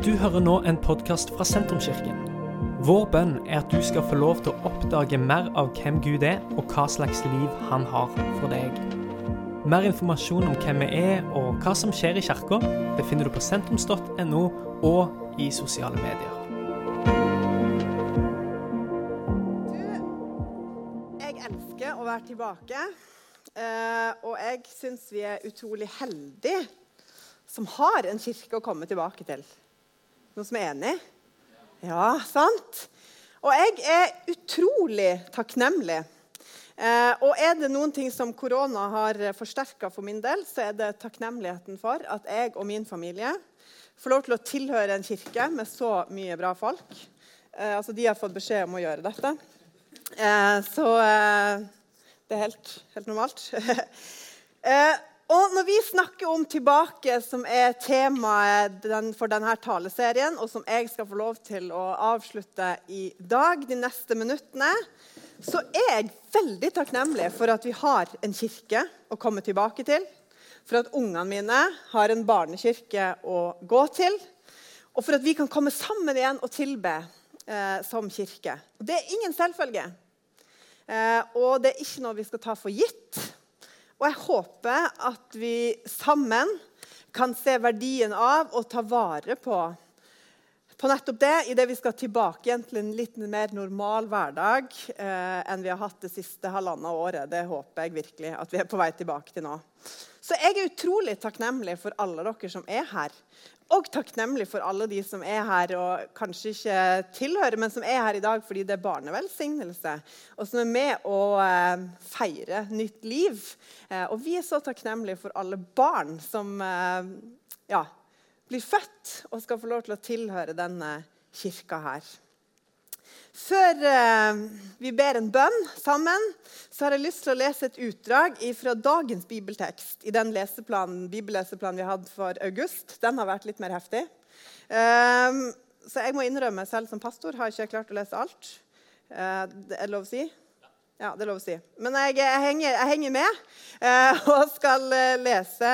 Du hører nå en podkast fra Sentrumskirken. Vår bønn er at du skal få lov til å oppdage mer av hvem Gud er, og hva slags liv han har for deg. Mer informasjon om hvem vi er og hva som skjer i kirka, befinner du på sentrums.no og i sosiale medier. Du, jeg elsker å være tilbake. eh, og jeg syns vi er utrolig heldige som har en kirke å komme tilbake til. Noen som er enig? Ja, sant? Og jeg er utrolig takknemlig. Eh, og er det noen ting som korona har forsterka for min del, så er det takknemligheten for at jeg og min familie får lov til å tilhøre en kirke med så mye bra folk. Eh, altså, De har fått beskjed om å gjøre dette. Eh, så eh, det er helt, helt normalt. og når vi snakker om 'tilbake', som er temaet for denne taleserien, og som jeg skal få lov til å avslutte i dag, de neste minuttene, så er jeg veldig takknemlig for at vi har en kirke å komme tilbake til. For at ungene mine har en barnekirke å gå til. Og for at vi kan komme sammen igjen og tilbe eh, som kirke. Det er ingen selvfølge. Eh, og det er ikke noe vi skal ta for gitt. Og jeg håper at vi sammen kan se verdien av å ta vare på, på nettopp det idet vi skal tilbake igjen til en litt mer normal hverdag eh, enn vi har hatt det siste halvannet året. Det håper jeg virkelig at vi er på vei tilbake til nå. Så jeg er utrolig takknemlig for alle dere som er her. Og takknemlig for alle de som er her og kanskje ikke tilhører, men som er her i dag fordi det er barnevelsignelse, og som er med å eh, feire nytt liv. Eh, og vi er så takknemlige for alle barn som eh, ja, blir født og skal få lov til å tilhøre denne kirka her. Før eh, vi ber en bønn sammen, så har jeg lyst til å lese et utdrag fra dagens bibeltekst i den bibelleseplanen vi hadde for august. Den har vært litt mer heftig. Eh, så jeg må innrømme selv som pastor har jeg ikke klart å lese alt. Eh, det er lov å si? Ja, det er lov å si. Men jeg, jeg, henger, jeg henger, med eh, og skal eh, lese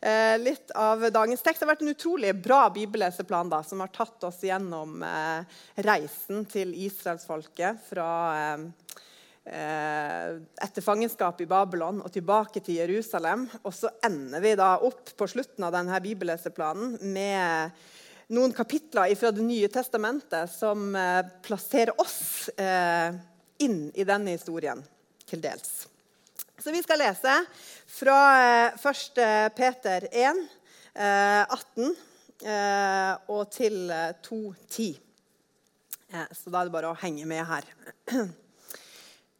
eh, litt av dagens tekst. Det har vært en utrolig bra bibelleseplan da, som har tatt oss gjennom eh, reisen til israelsfolket fra eh, eh, etter fangenskapet i Babylon og tilbake til Jerusalem. Og så ender vi da opp på slutten av denne bibelleseplanen med noen kapitler fra Det nye testamentet som plasserer oss eh, inn i denne historien til dels. Så vi skal lese fra 1. Peter 1, 18 og til 2.10. Så da er det bare å henge med her.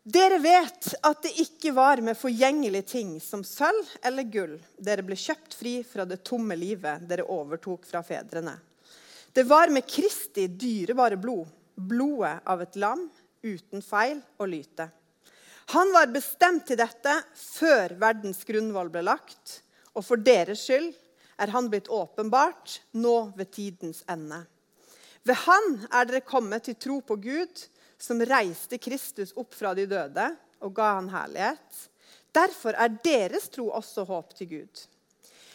Dere vet at det ikke var med forgjengelige ting som sølv eller gull dere ble kjøpt fri fra det tomme livet dere overtok fra fedrene. Det var med Kristi dyrebare blod, blodet av et lam uten feil og lyte. Han var bestemt til dette før verdens grunnvoll ble lagt, og for deres skyld er han blitt åpenbart nå ved tidens ende. Ved han er dere kommet til tro på Gud, som reiste Kristus opp fra de døde og ga han herlighet. Derfor er deres tro også håp til Gud.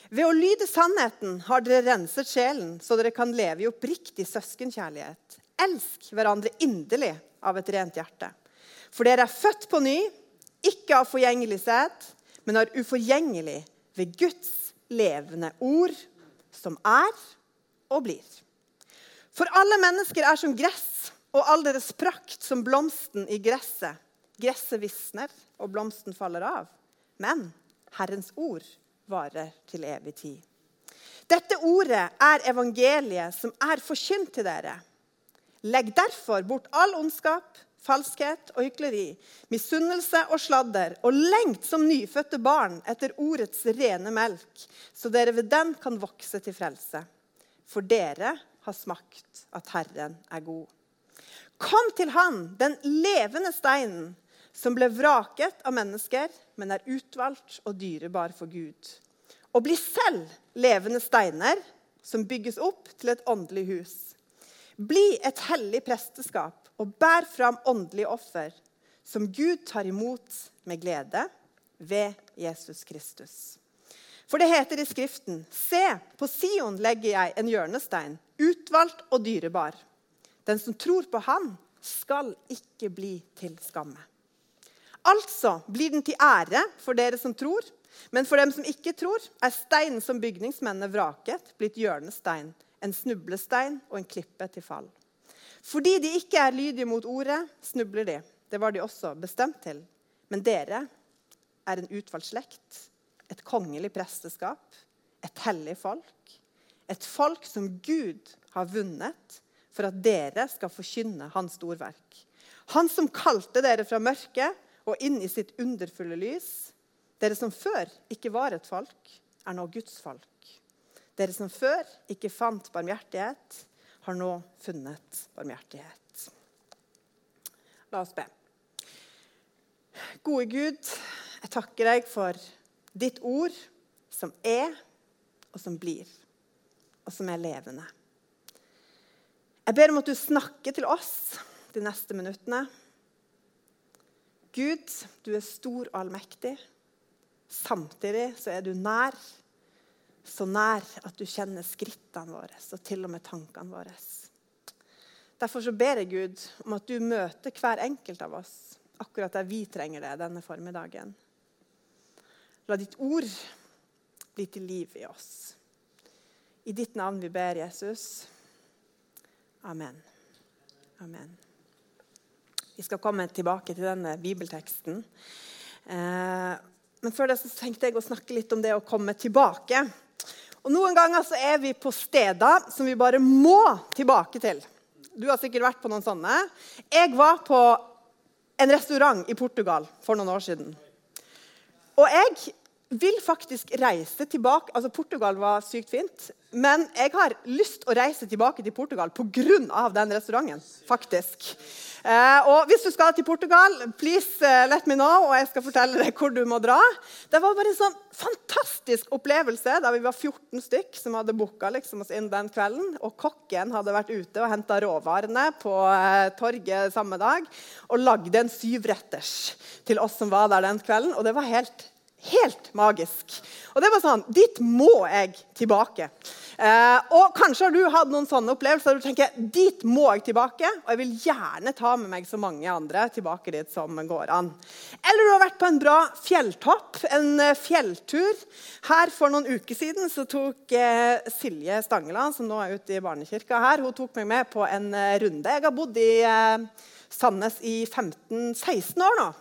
Ved å lyde sannheten har dere renset sjelen, så dere kan leve i oppriktig søskenkjærlighet. Elsk hverandre inderlig av et rent hjerte. For dere er født på ny, ikke av forgjengelig sæd, men av uforgjengelig ved Guds levende ord, som er og blir. For alle mennesker er som gress, og all deres prakt som blomsten i gresset. Gresset visner, og blomsten faller av. Men Herrens ord varer til evig tid. Dette ordet er evangeliet som er forkynt til dere. Legg derfor bort all ondskap, falskhet og hykleri, misunnelse og sladder, og lengt som nyfødte barn etter ordets rene melk, så dere ved den kan vokse til frelse. For dere har smakt at Herren er god. Kom til Han, den levende steinen, som ble vraket av mennesker, men er utvalgt og dyrebar for Gud. Og bli selv levende steiner som bygges opp til et åndelig hus. Bli et hellig presteskap og bær fram åndelige offer som Gud tar imot med glede ved Jesus Kristus. For det heter i Skriften.: Se, på Sion legger jeg en hjørnestein, utvalgt og dyrebar. Den som tror på Han, skal ikke bli til skamme. Altså blir den til ære for dere som tror, men for dem som ikke tror, er steinen som bygningsmennene vraket, blitt hjørnestein, en snublestein og en klippe til fall. Fordi de ikke er lydige mot ordet, snubler de. Det var de også bestemt til. Men dere er en utvalgt slekt, et kongelig presteskap, et hellig folk. Et folk som Gud har vunnet for at dere skal forkynne hans storverk. Han som kalte dere fra mørket og inn i sitt underfulle lys. Dere som før ikke var et folk, er nå Guds folk. Dere som før ikke fant barmhjertighet, har nå funnet barmhjertighet. La oss be. Gode Gud, jeg takker deg for ditt ord, som er, og som blir, og som er levende. Jeg ber om at du snakker til oss de neste minuttene. Gud, du er stor og allmektig. Samtidig så er du nær. Så nær at du kjenner skrittene våre og til og med tankene våre. Derfor så ber jeg Gud om at du møter hver enkelt av oss akkurat der vi trenger det denne formiddagen. La ditt ord bli til liv i oss. I ditt navn vi ber, Jesus. Amen. Amen. Vi skal komme tilbake til denne bibelteksten. Eh, men før det så tenkte jeg å snakke litt om det å komme tilbake. Og Noen ganger så er vi på steder som vi bare må tilbake til. Du har sikkert vært på noen sånne. Jeg var på en restaurant i Portugal for noen år siden. Og jeg vil faktisk reise tilbake Altså, Portugal var sykt fint. Men jeg har lyst å reise tilbake til Portugal pga. den restauranten. faktisk. Eh, og Hvis du skal til Portugal, please uh, let me know, og jeg skal fortelle deg hvor du må dra. Det var bare en sånn fantastisk opplevelse da vi var 14 stykk som hadde booka liksom, oss inn den kvelden. Og kokken hadde vært ute og henta råvarene på uh, torget samme dag og lagde en syvretters til oss som var der den kvelden. Og det var helt Helt magisk. Og det var sånn Dit må jeg tilbake. Eh, og Kanskje har du hatt noen sånne opplevelser der du tenker dit må jeg tilbake. Og jeg vil gjerne ta med meg så mange andre tilbake dit som går an. Eller du har vært på en bra fjelltopp, en eh, fjelltur. Her For noen uker siden så tok eh, Silje Stangeland, som nå er ute i barnekirka her, hun tok meg med på en eh, runde. Jeg har bodd i eh, Sandnes i 15-16 år nå.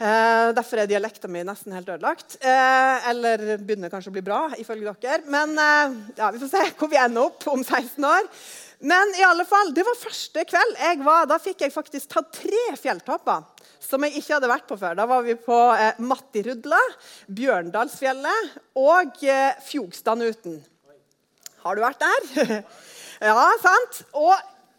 Eh, derfor er dialekten min nesten helt ødelagt. Eh, eller begynner kanskje å bli bra, ifølge dere. Men eh, ja, vi får se hvor vi ender opp om 16 år. Men i alle fall, det var første kveld jeg var. Da fikk jeg faktisk tatt tre fjelltopper som jeg ikke hadde vært på før. Da var vi på eh, Mattirudla, Bjørndalsfjellet og eh, Fjogstadnuten. Har du vært der? ja, sant? Og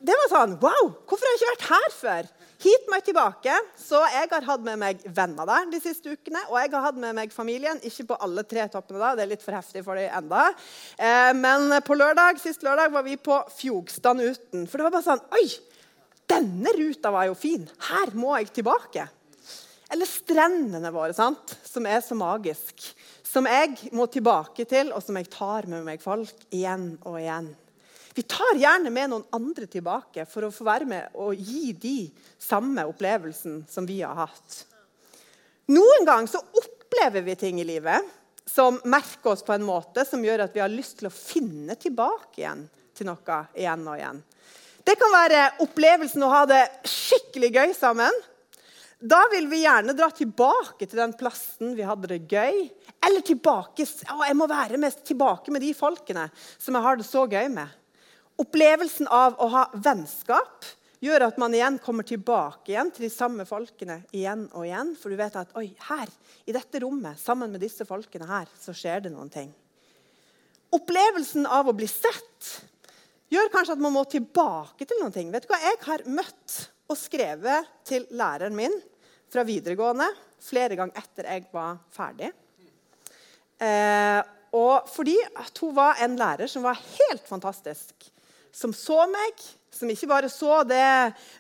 det var sånn Wow, hvorfor har jeg ikke vært her før? Hit må jeg tilbake. Så jeg har hatt med meg venner der de siste ukene. Og jeg har hatt med meg familien. Ikke på alle tre toppene, da, det er litt for heftig for dem enda. Eh, men på lørdag, sist lørdag var vi på Fjogstad uten. For det var bare sånn Oi! Denne ruta var jo fin. Her må jeg tilbake. Eller strendene våre, sant? som er så magisk. Som jeg må tilbake til, og som jeg tar med meg folk igjen og igjen. Vi tar gjerne med noen andre tilbake for å få være med og gi de samme opplevelsen som vi har hatt. Noen ganger så opplever vi ting i livet som merker oss på en måte som gjør at vi har lyst til å finne tilbake igjen til noe igjen og igjen. Det kan være opplevelsen å ha det skikkelig gøy sammen. Da vil vi gjerne dra tilbake til den plassen vi hadde det gøy. Eller tilbake, å, jeg må være med, tilbake med de folkene som jeg har det så gøy med. Opplevelsen av å ha vennskap gjør at man igjen kommer tilbake igjen til de samme folkene igjen og igjen. For du vet at oi, her, i dette rommet, sammen med disse folkene her, så skjer det noen ting. Opplevelsen av å bli sett gjør kanskje at man må tilbake til noen ting. Vet du hva? Jeg har møtt og skrevet til læreren min fra videregående flere ganger etter jeg var ferdig. Eh, og fordi at hun var en lærer som var helt fantastisk som så meg, som ikke bare så det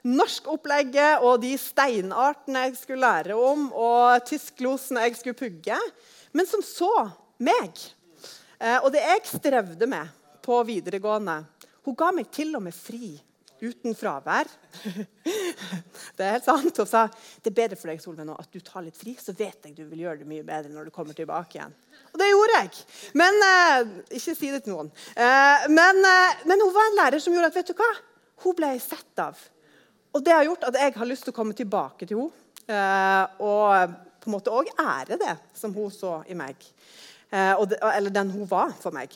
norskopplegget og de steinartene jeg skulle lære om, og tysklosene jeg skulle pugge, men som så meg. Eh, og det jeg strevde med på videregående Hun ga meg til og med fri uten fravær. det er helt sant. Hun sa det er bedre for deg Solveig, nå at du tar litt fri, så vet jeg du vil gjøre det mye bedre når du kommer tilbake igjen. Og det gjorde jeg. Men eh, Ikke si det til noen. Eh, men, eh, men, hun var en lærer som gjorde at vet du hva? hun ble sett av. Og det har gjort at jeg har lyst til å komme tilbake til henne. Og på en måte òg ære det som hun så i meg. Eller den hun var for meg.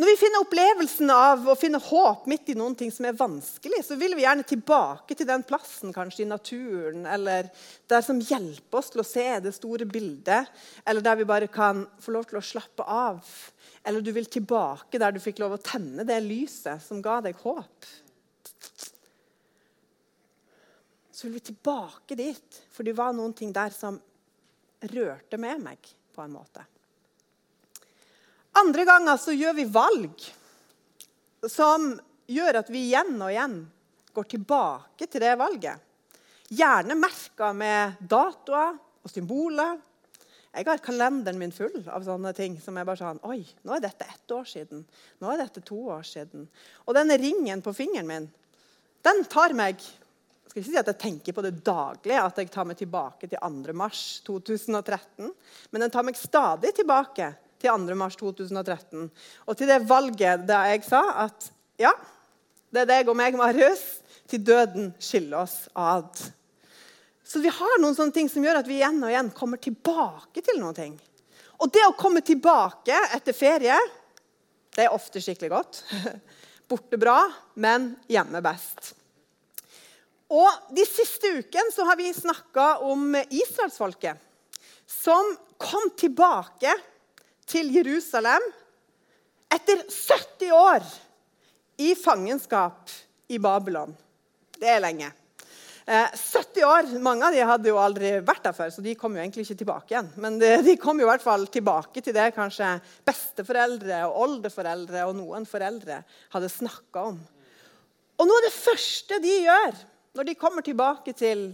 Når vi finner opplevelsen av å finne håp midt i noen ting som er vanskelig, så vil vi gjerne tilbake til den plassen kanskje i naturen, eller der som hjelper oss til å se det store bildet, eller der vi bare kan få lov til å slappe av. Eller du vil tilbake der du fikk lov å tenne det lyset som ga deg håp. Så vil vi tilbake dit, for det var noen ting der som rørte med meg på en måte. Andre ganger så gjør vi valg som gjør at vi igjen og igjen går tilbake til det valget. Gjerne merka med datoer og symboler. Jeg har kalenderen min full av sånne ting som er bare sånn Oi, nå er dette ett år siden. Nå er dette to år siden. Og denne ringen på fingeren min, den tar meg jeg skal ikke si at jeg tenker på det daglig, at jeg tar meg tilbake til 2. mars 2013. Men den tar meg stadig tilbake til 2. mars 2013. Og til det valget da jeg sa at ja, det er deg og meg, Marius, til døden skiller oss ad. Så vi har noen sånne ting som gjør at vi igjen og igjen kommer tilbake til noen ting. Og det å komme tilbake etter ferie, det er ofte skikkelig godt. Borte bra, men hjemme best. Og De siste ukene har vi snakka om israelsfolket, som kom tilbake til Jerusalem etter 70 år i fangenskap i Babylon. Det er lenge. Eh, 70 år, Mange av de hadde jo aldri vært der før, så de kom jo egentlig ikke tilbake igjen. Men de kom jo i hvert fall tilbake til det kanskje besteforeldre og oldeforeldre og noen foreldre hadde snakka om. Og noe av det første de gjør når de kommer tilbake til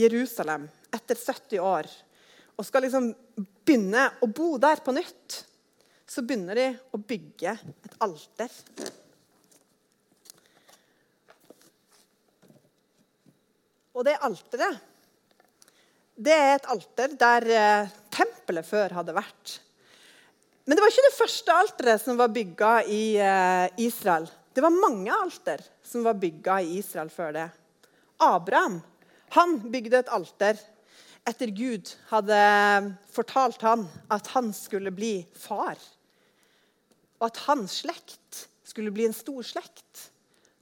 Jerusalem etter 70 år, og skal liksom begynne å bo der på nytt, så begynner de å bygge et alter. Og det alteret det er et alter der eh, tempelet før hadde vært. Men det var ikke det første alteret som var bygga i eh, Israel. Det var mange alter som var bygga i Israel før det. Abraham han bygde et alter etter Gud hadde fortalt han at han skulle bli far, og at hans slekt skulle bli en stor slekt,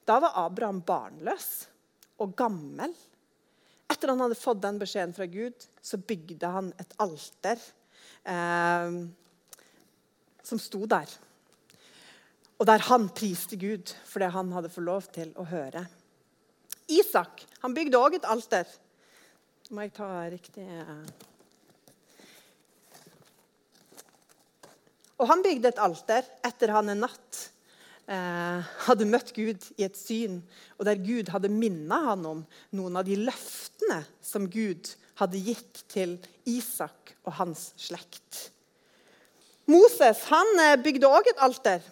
da var Abraham barnløs og gammel. Etter han hadde fått den beskjeden fra Gud, så bygde han et alter eh, som sto der. Og der han priste Gud for det han hadde fått lov til å høre. Isak han bygde òg et alter må jeg ta riktig eh. Og han bygde et alter etter han en natt eh, hadde møtt Gud i et syn, og der Gud hadde minnet han om noen av de løftene som Gud hadde gitt til Isak og hans slekt. Moses han eh, bygde òg et alter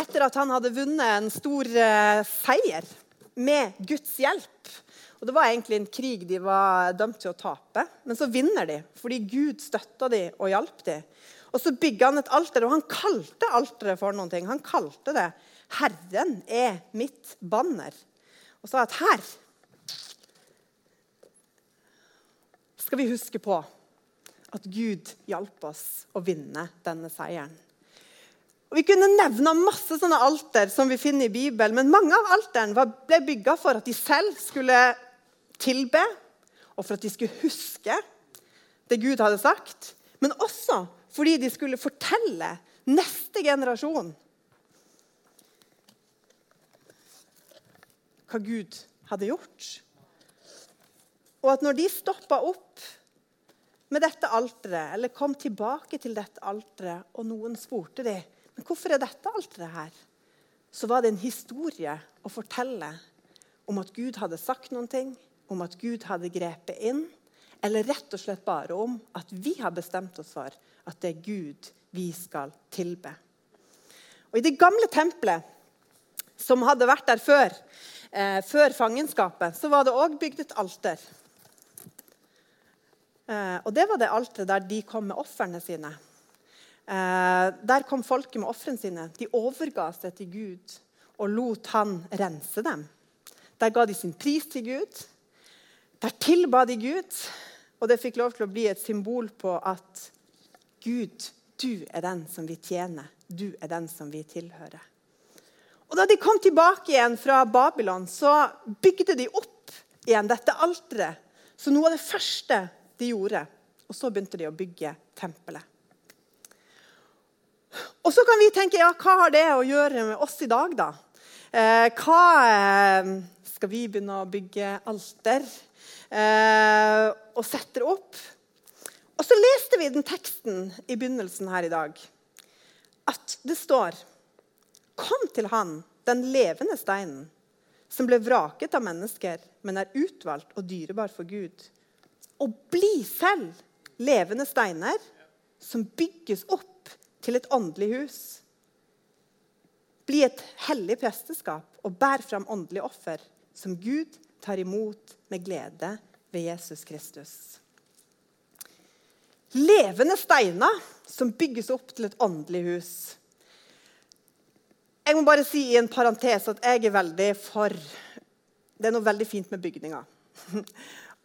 etter at han hadde vunnet en stor eh, seier med Guds hjelp. Og Det var egentlig en krig de var dømt til å tape, men så vinner de fordi Gud støtta dem og hjalp dem. Og Så bygga han et alter, og han kalte alteret for noen ting. Han kalte det 'Herren er mitt banner'. Og sa at her skal vi huske på at Gud hjalp oss å vinne denne seieren. Og Vi kunne nevne masse sånne alter som vi finner i Bibelen, men mange av alteren ble bygga for at de selv skulle tilbe, og for at de skulle huske det Gud hadde sagt. Men også fordi de skulle fortelle neste generasjon hva Gud hadde gjort. Og at når de stoppa opp med dette alteret, eller kom tilbake til dette alteret, og noen spurte dem men hvorfor er dette alteret her, så var det en historie å fortelle om at Gud hadde sagt noen ting, om at Gud hadde grepet inn, eller rett og slett bare om at vi har bestemt oss for at det er Gud vi skal tilbe. Og I det gamle tempelet, som hadde vært der før, eh, før fangenskapet, så var det òg bygd et alter. Eh, og Det var det alteret der de kom med ofrene sine. Eh, der kom folket med ofrene sine. De overga seg til Gud og lot han rense dem. Der ga de sin pris til Gud. Der tilba de Gud, og det fikk lov til å bli et symbol på at Gud, du er den som vi tjener. Du er den som vi tilhører. Og Da de kom tilbake igjen fra Babylon, så bygde de opp igjen dette alteret. Så noe av det første de gjorde. Og så begynte de å bygge tempelet. Og så kan vi tenke ja, hva har det å gjøre med oss i dag, da? Eh, hva eh, Skal vi begynne å bygge alter og setter opp? Og så leste vi den teksten i begynnelsen her i dag. At det står Kom til han, den levende steinen, som ble vraket av mennesker, men er utvalgt og dyrebar for Gud. Og bli selv levende steiner som bygges opp til et åndelig hus. Bli et hellig presteskap og bær fram åndelige offer som Gud tar imot med glede ved Jesus Kristus. Levende steiner som bygges opp til et åndelig hus. Jeg må bare si i en parentes at jeg er veldig for Det er noe veldig fint med bygninger.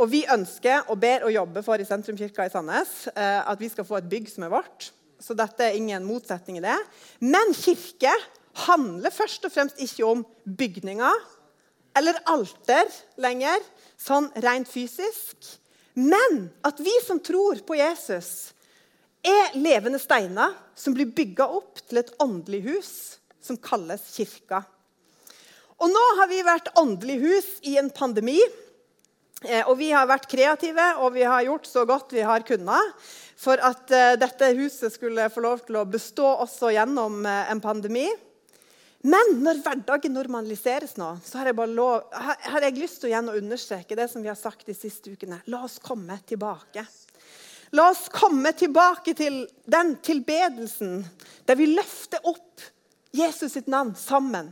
Og vi ønsker og ber og jobber for i sentrumkirka i Sandnes eh, at vi skal få et bygg som er vårt. Så dette er ingen motsetning i det. Men kirke handler først og fremst ikke om bygninger eller alter lenger, sånn rent fysisk. Men at vi som tror på Jesus, er levende steiner som blir bygga opp til et åndelig hus som kalles kirka. Og nå har vi vært åndelig hus i en pandemi. Eh, og vi har vært kreative og vi har gjort så godt vi har kunnet for at uh, dette huset skulle få lov til å bestå også gjennom uh, en pandemi. Men når hverdagen normaliseres nå, så har jeg, lov, har, jeg lyst til å igjen å understreke det som vi har sagt de siste ukene. La oss komme tilbake. La oss komme tilbake til den tilbedelsen der vi løfter opp Jesus sitt navn sammen.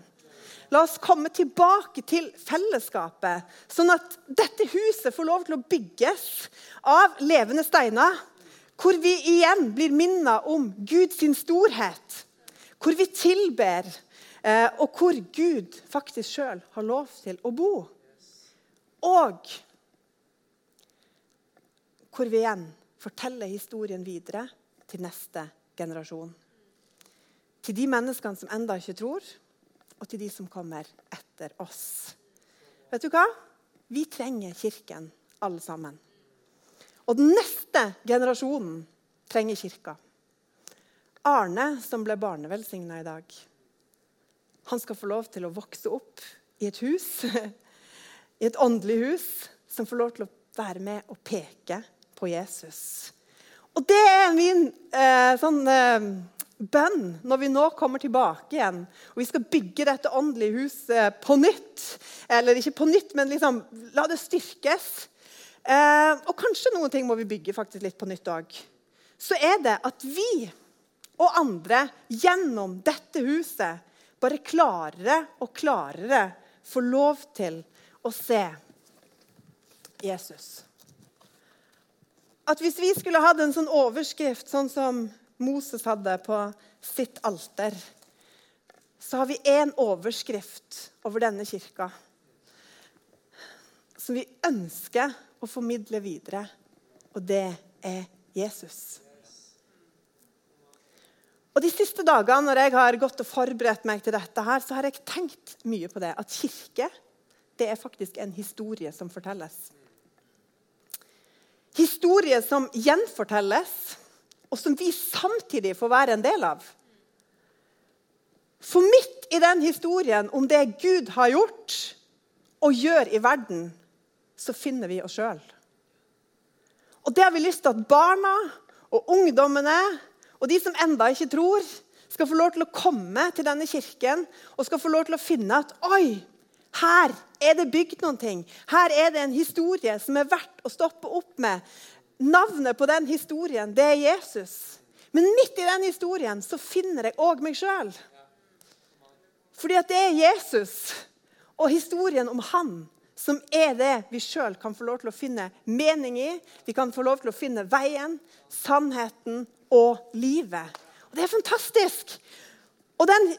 La oss komme tilbake til fellesskapet, sånn at dette huset får lov til å bygges av levende steiner. Hvor vi igjen blir minnet om Guds storhet. Hvor vi tilber, og hvor Gud faktisk sjøl har lov til å bo. Og hvor vi igjen forteller historien videre til neste generasjon. Til de menneskene som enda ikke tror, og til de som kommer etter oss. Vet du hva? Vi trenger Kirken, alle sammen. Og den neste generasjonen trenger Kirka. Arne, som ble barnevelsigna i dag, han skal få lov til å vokse opp i et hus, i et åndelig hus, som får lov til å være med og peke på Jesus. Og det er min eh, sånn eh, bønn når vi nå kommer tilbake igjen og vi skal bygge dette åndelige huset på nytt. Eller ikke på nytt, men liksom, la det styrkes. Eh, og kanskje noen ting må vi bygge faktisk litt på nytt òg. Så er det at vi og andre gjennom dette huset bare klarere og klarere får lov til å se Jesus. At hvis vi skulle hatt en sånn overskrift sånn som Moses hadde på sitt alter, så har vi én overskrift over denne kirka som vi ønsker å formidle videre, og det er Jesus. Og De siste dagene når jeg har gått og forberedt meg til dette, her, så har jeg tenkt mye på det. At kirke det er faktisk en historie som fortelles. Historie som gjenfortelles og som vi samtidig får være en del av. For midt i den historien om det Gud har gjort og gjør i verden, så finner vi oss sjøl. Og det har vi lyst til at barna og ungdommene og de som enda ikke tror, skal få lov til å komme til denne kirken og skal få lov til å finne at oi, Her er det bygd noen ting. Her er det en historie som er verdt å stoppe opp med. Navnet på den historien, det er Jesus. Men midt i den historien så finner jeg òg meg sjøl. Fordi at det er Jesus og historien om han som er det vi sjøl kan få lov til å finne mening i. Vi kan få lov til å finne veien, sannheten og livet. Og Det er fantastisk. Og den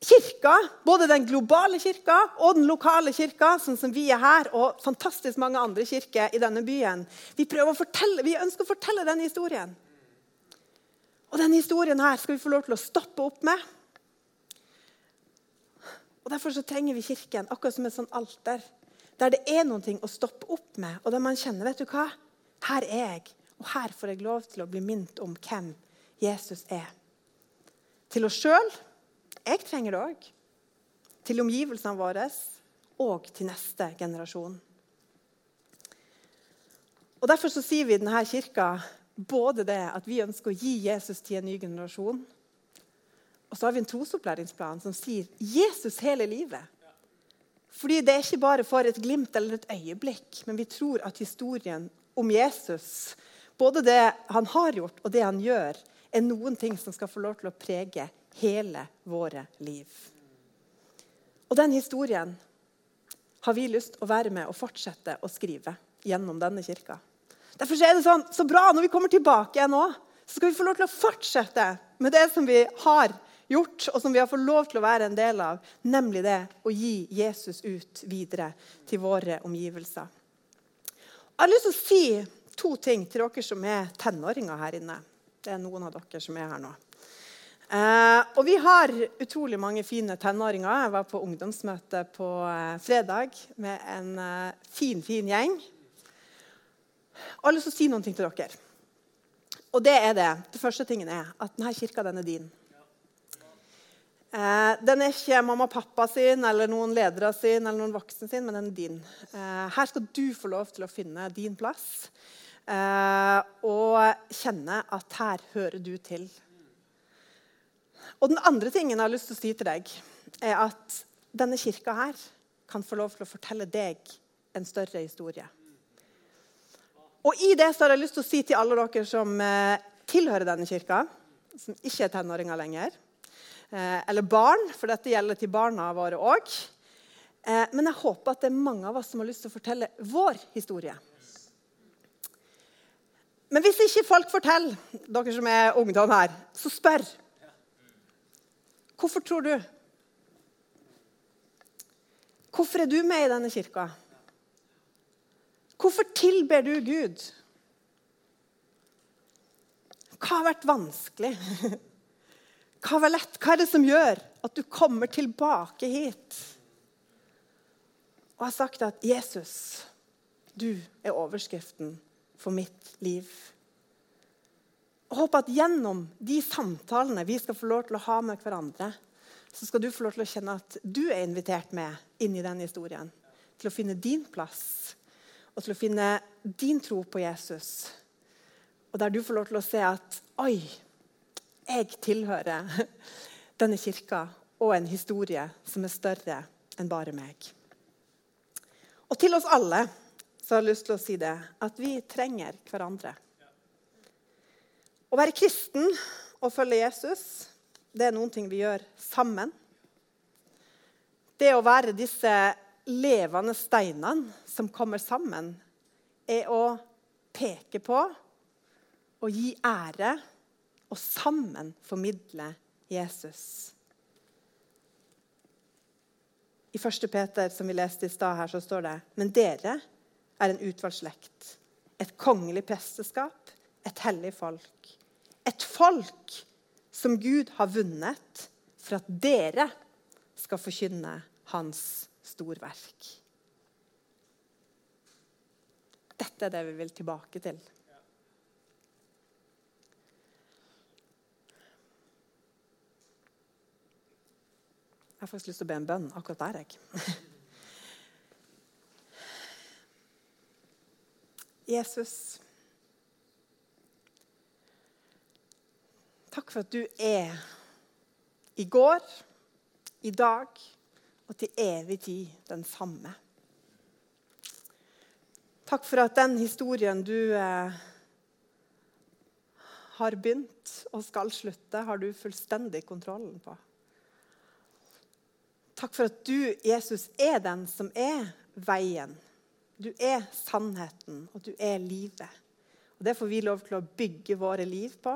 kirka, både den globale kirka og den lokale kirka, sånn som vi er her, og fantastisk mange andre kirker i denne byen, vi, fortelle, vi ønsker å fortelle denne historien. Og denne historien her skal vi få lov til å stoppe opp med. Og Derfor så trenger vi Kirken akkurat som et sånn alter, der det er noe å stoppe opp med, og der man kjenner vet du hva? Her er jeg, og her får jeg lov til å bli minnet om hvem Jesus er. Til oss sjøl jeg trenger det òg. Til omgivelsene våre og til neste generasjon. Og Derfor så sier vi i denne kirka både det at vi ønsker å gi Jesus til en ny generasjon, og så har vi en trosopplæringsplan som sier Jesus hele livet. Fordi Det er ikke bare for et glimt eller et øyeblikk, men vi tror at historien om Jesus, både det han har gjort og det han gjør, er noen ting som skal få lov til å prege hele våre liv. Og den historien har vi lyst til å være med og fortsette å skrive gjennom denne kirka. Derfor er det sånn, så bra når vi kommer tilbake igjen nå, så skal vi få lov til å fortsette med det som vi har gjort, og som vi har fått lov til å være en del av, nemlig det å gi Jesus ut videre til våre omgivelser. Jeg har lyst til å si to ting til dere som er tenåringer her inne. Det er noen av dere som er her nå. Eh, og vi har utrolig mange fine tenåringer. Jeg var på ungdomsmøte på eh, fredag med en eh, fin, fin gjeng. Jeg har lyst til å si noen ting til dere. Og det er det. Det første tingen er at denne kirka den er din. Eh, den er ikke mamma og pappa sin eller noen ledere sin eller noen voksne sin, men den er din. Eh, her skal du få lov til å finne din plass eh, og kjenne at her hører du til. Og den andre tingen jeg har lyst til å si til deg, er at denne kirka her kan få lov til å fortelle deg en større historie. Og i det så har jeg lyst til å si til alle dere som eh, tilhører denne kirka, som ikke er tenåringer lenger, eller barn, for dette gjelder til barna våre òg. Eh, men jeg håper at det er mange av oss som har lyst til å fortelle vår historie. Men hvis ikke folk forteller, dere som er ungdom her, så spør. Hvorfor tror du? Hvorfor er du med i denne kirka? Hvorfor tilber du Gud? Hva har vært vanskelig? Hva er det som gjør at du kommer tilbake hit? Og har sagt at 'Jesus, du er overskriften for mitt liv'. Jeg håper at gjennom de samtalene vi skal få lov til å ha med hverandre, så skal du få lov til å kjenne at du er invitert med inn i den historien. Til å finne din plass og til å finne din tro på Jesus. Og der du får lov til å se at Oi, jeg tilhører denne kirka og en historie som er større enn bare meg. Og til oss alle så har jeg lyst til å si det, at vi trenger hverandre. Å være kristen og følge Jesus det er noen ting vi gjør sammen. Det å være disse levende steinene som kommer sammen, er å peke på og gi ære og sammen formidle Jesus. I 1. Peter, som vi leste i stad, her, så står det Men dere er en utvalgt slekt, et kongelig presteskap, et hellig folk et folk som Gud har vunnet for at dere skal forkynne hans storverk. Dette er det vi vil tilbake til. Jeg har faktisk lyst til å be en bønn akkurat der, jeg. Jesus Takk for at du er i går, i dag og til evig tid den samme. Takk for at den historien du eh, har begynt og skal slutte, har du fullstendig kontrollen på. Takk for at du, Jesus, er den som er veien. Du er sannheten, og du er livet. Og Det får vi lov til å bygge våre liv på.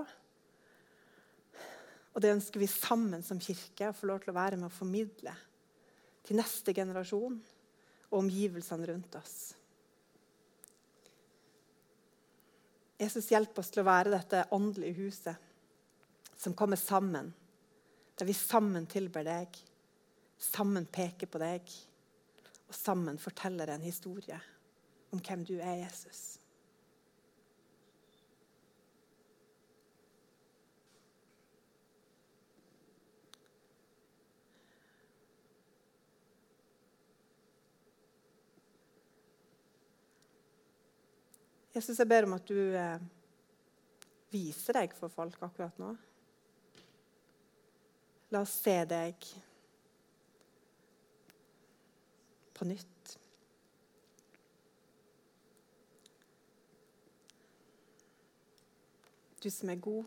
Og det ønsker vi sammen som kirke å få lov til å være med å formidle til neste generasjon og omgivelsene rundt oss. Jesus, hjelp oss til å være dette åndelige huset som kommer sammen, der vi sammen tilber deg, sammen peker på deg og sammen forteller en historie om hvem du er, Jesus. Jesus, jeg ber om at du eh, viser deg for folk akkurat nå. La oss se deg på nytt. Du som er god,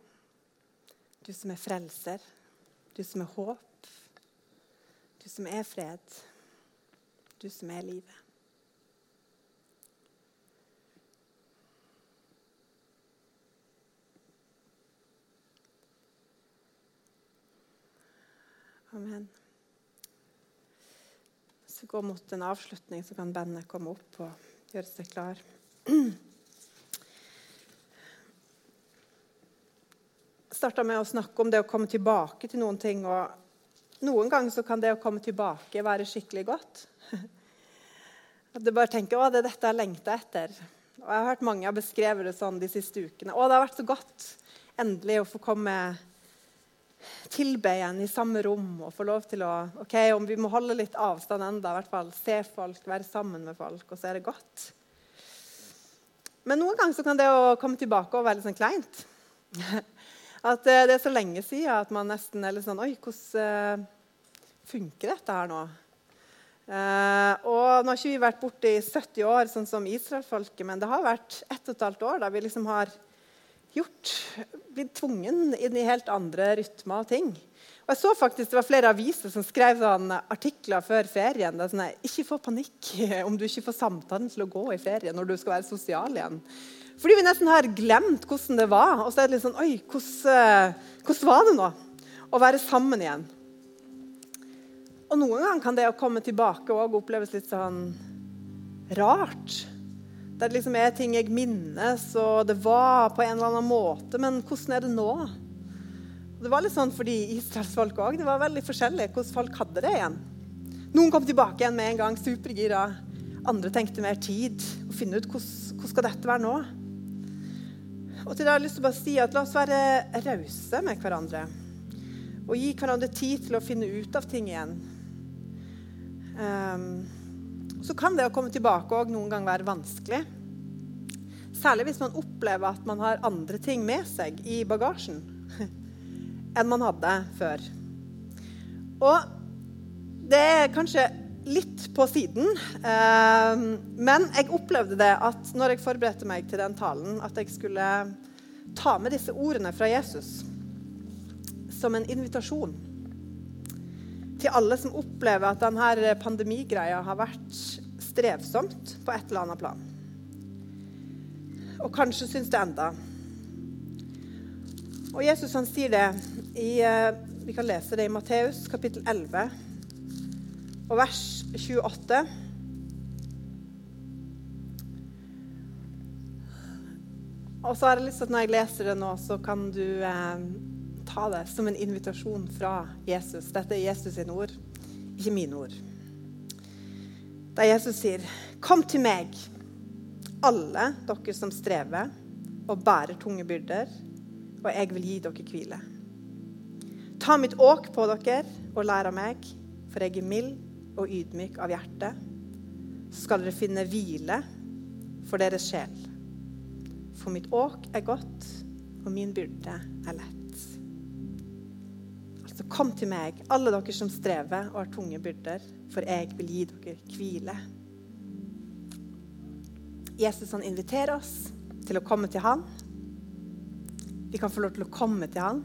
du som er frelser, du som er håp, du som er fred, du som er livet. Amen. Så gå mot en avslutning, så kan bandet komme opp og gjøre seg klar. Jeg starta med å snakke om det å komme tilbake til noen ting. og Noen ganger så kan det å komme tilbake være skikkelig godt. At du bare tenker 'Å, det er dette jeg lengta etter'. Og Jeg har hørt mange har det sånn de siste ukene. 'Å, det har vært så godt endelig å få komme tilbe igjen i samme rom og få lov til å ok, Om vi må holde litt avstand enda, i hvert fall se folk, være sammen med folk, og så er det godt. Men noen ganger så kan det å komme tilbake og være litt sånn kleint. At eh, det er så lenge siden at man nesten er litt sånn Oi, hvordan uh, funker dette her nå? Uh, og Nå har ikke vi vært borte i 70 år, sånn som israelfolket, men det har vært ett og et halvt år da vi liksom har gjort, blitt tvungen inn i helt andre rytmer og ting. Og jeg så faktisk Det var flere aviser som skrev artikler før ferien. Det er sånn, Ikke få panikk om du ikke får samtalen til å gå i ferien når du skal være sosial igjen. Fordi vi nesten har glemt hvordan det var. Og så er det litt sånn Oi, hvordan, hvordan var det nå å være sammen igjen? Og noen ganger kan det å komme tilbake òg oppleves litt sånn rart. Det liksom er ting jeg minnes, og det var på en eller annen måte. Men hvordan er det nå? Det var litt sånn for de israelsfolka òg. Det var veldig forskjellig hvordan folk hadde det igjen. Noen kom tilbake igjen med en gang, supergira. Andre tenkte mer tid. og finne ut hvordan, hvordan skal dette være nå. Og til det har jeg lyst til å bare si at La oss være rause med hverandre. Og gi hverandre tid til å finne ut av ting igjen. Um, så kan det å komme tilbake òg noen ganger være vanskelig. Særlig hvis man opplever at man har andre ting med seg i bagasjen enn man hadde før. Og det er kanskje litt på siden, eh, men jeg opplevde det at når jeg forberedte meg til den talen, at jeg skulle ta med disse ordene fra Jesus som en invitasjon til alle som opplever at denne pandemigreia har vært strevsomt på et eller annet plan. Og kanskje syns det enda. Og Jesus han sier det i eh, Vi kan lese det i Matteus kapittel 11 og vers 28. Og så har jeg lyst til at når jeg leser det nå, så kan du eh, ta det som en invitasjon fra Jesus. Dette er Jesus sine ord, ikke mine ord. Da Jesus sier, 'Kom til meg, alle dere som strever og bærer tunge byrder, og jeg vil gi dere hvile.' Ta mitt åk på dere og lær av meg, for jeg er mild og ydmyk av hjerte. Så skal dere finne hvile for deres sjel. For mitt åk er godt, og min byrde er lett. Kom til meg, alle dere som strever og har tunge byrder, for jeg vil gi dere hvile. Jesus han inviterer oss til å komme til han. Vi kan få lov til å komme til han.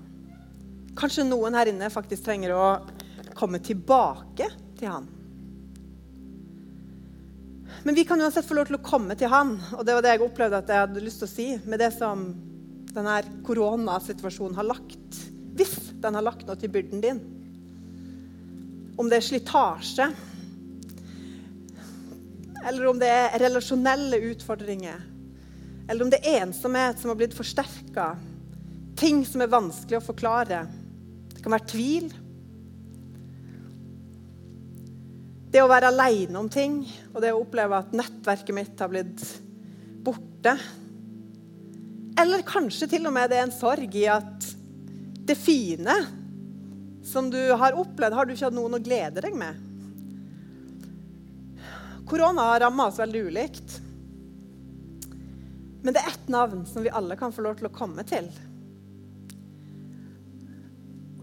Kanskje noen her inne faktisk trenger å komme tilbake til han. Men vi kan uansett få lov til å komme til han, og det var det jeg opplevde at jeg hadde lyst til å si med det som denne koronasituasjonen har lagt. Den har lagt noe til byrden din. Om det er slitasje, eller om det er relasjonelle utfordringer, eller om det er ensomhet som har blitt forsterka, ting som er vanskelig å forklare. Det kan være tvil. Det å være aleine om ting og det å oppleve at nettverket mitt har blitt borte. Eller kanskje til og med det er en sorg i at det fine som du har opplevd, har du ikke hatt noen å glede deg med. Korona har ramma oss veldig ulikt. Men det er ett navn som vi alle kan få lov til å komme til.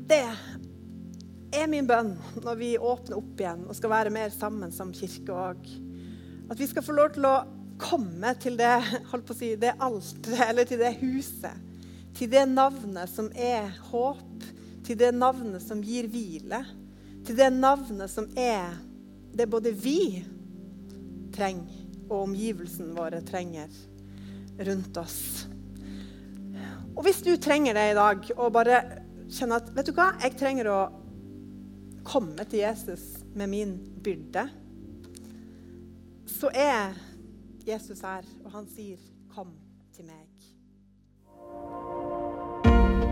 Det er min bønn når vi åpner opp igjen og skal være mer sammen som kirke òg. At vi skal få lov til å komme til det, holdt på å si, det alteret, eller til det huset. Til det navnet som er håp, til det navnet som gir hvile. Til det navnet som er det både vi trenger, og omgivelsen våre trenger rundt oss. Og hvis du trenger det i dag, og bare kjenner at vet du hva, jeg trenger å komme til Jesus med min byrde, så er Jesus her, og han sier, 'Kom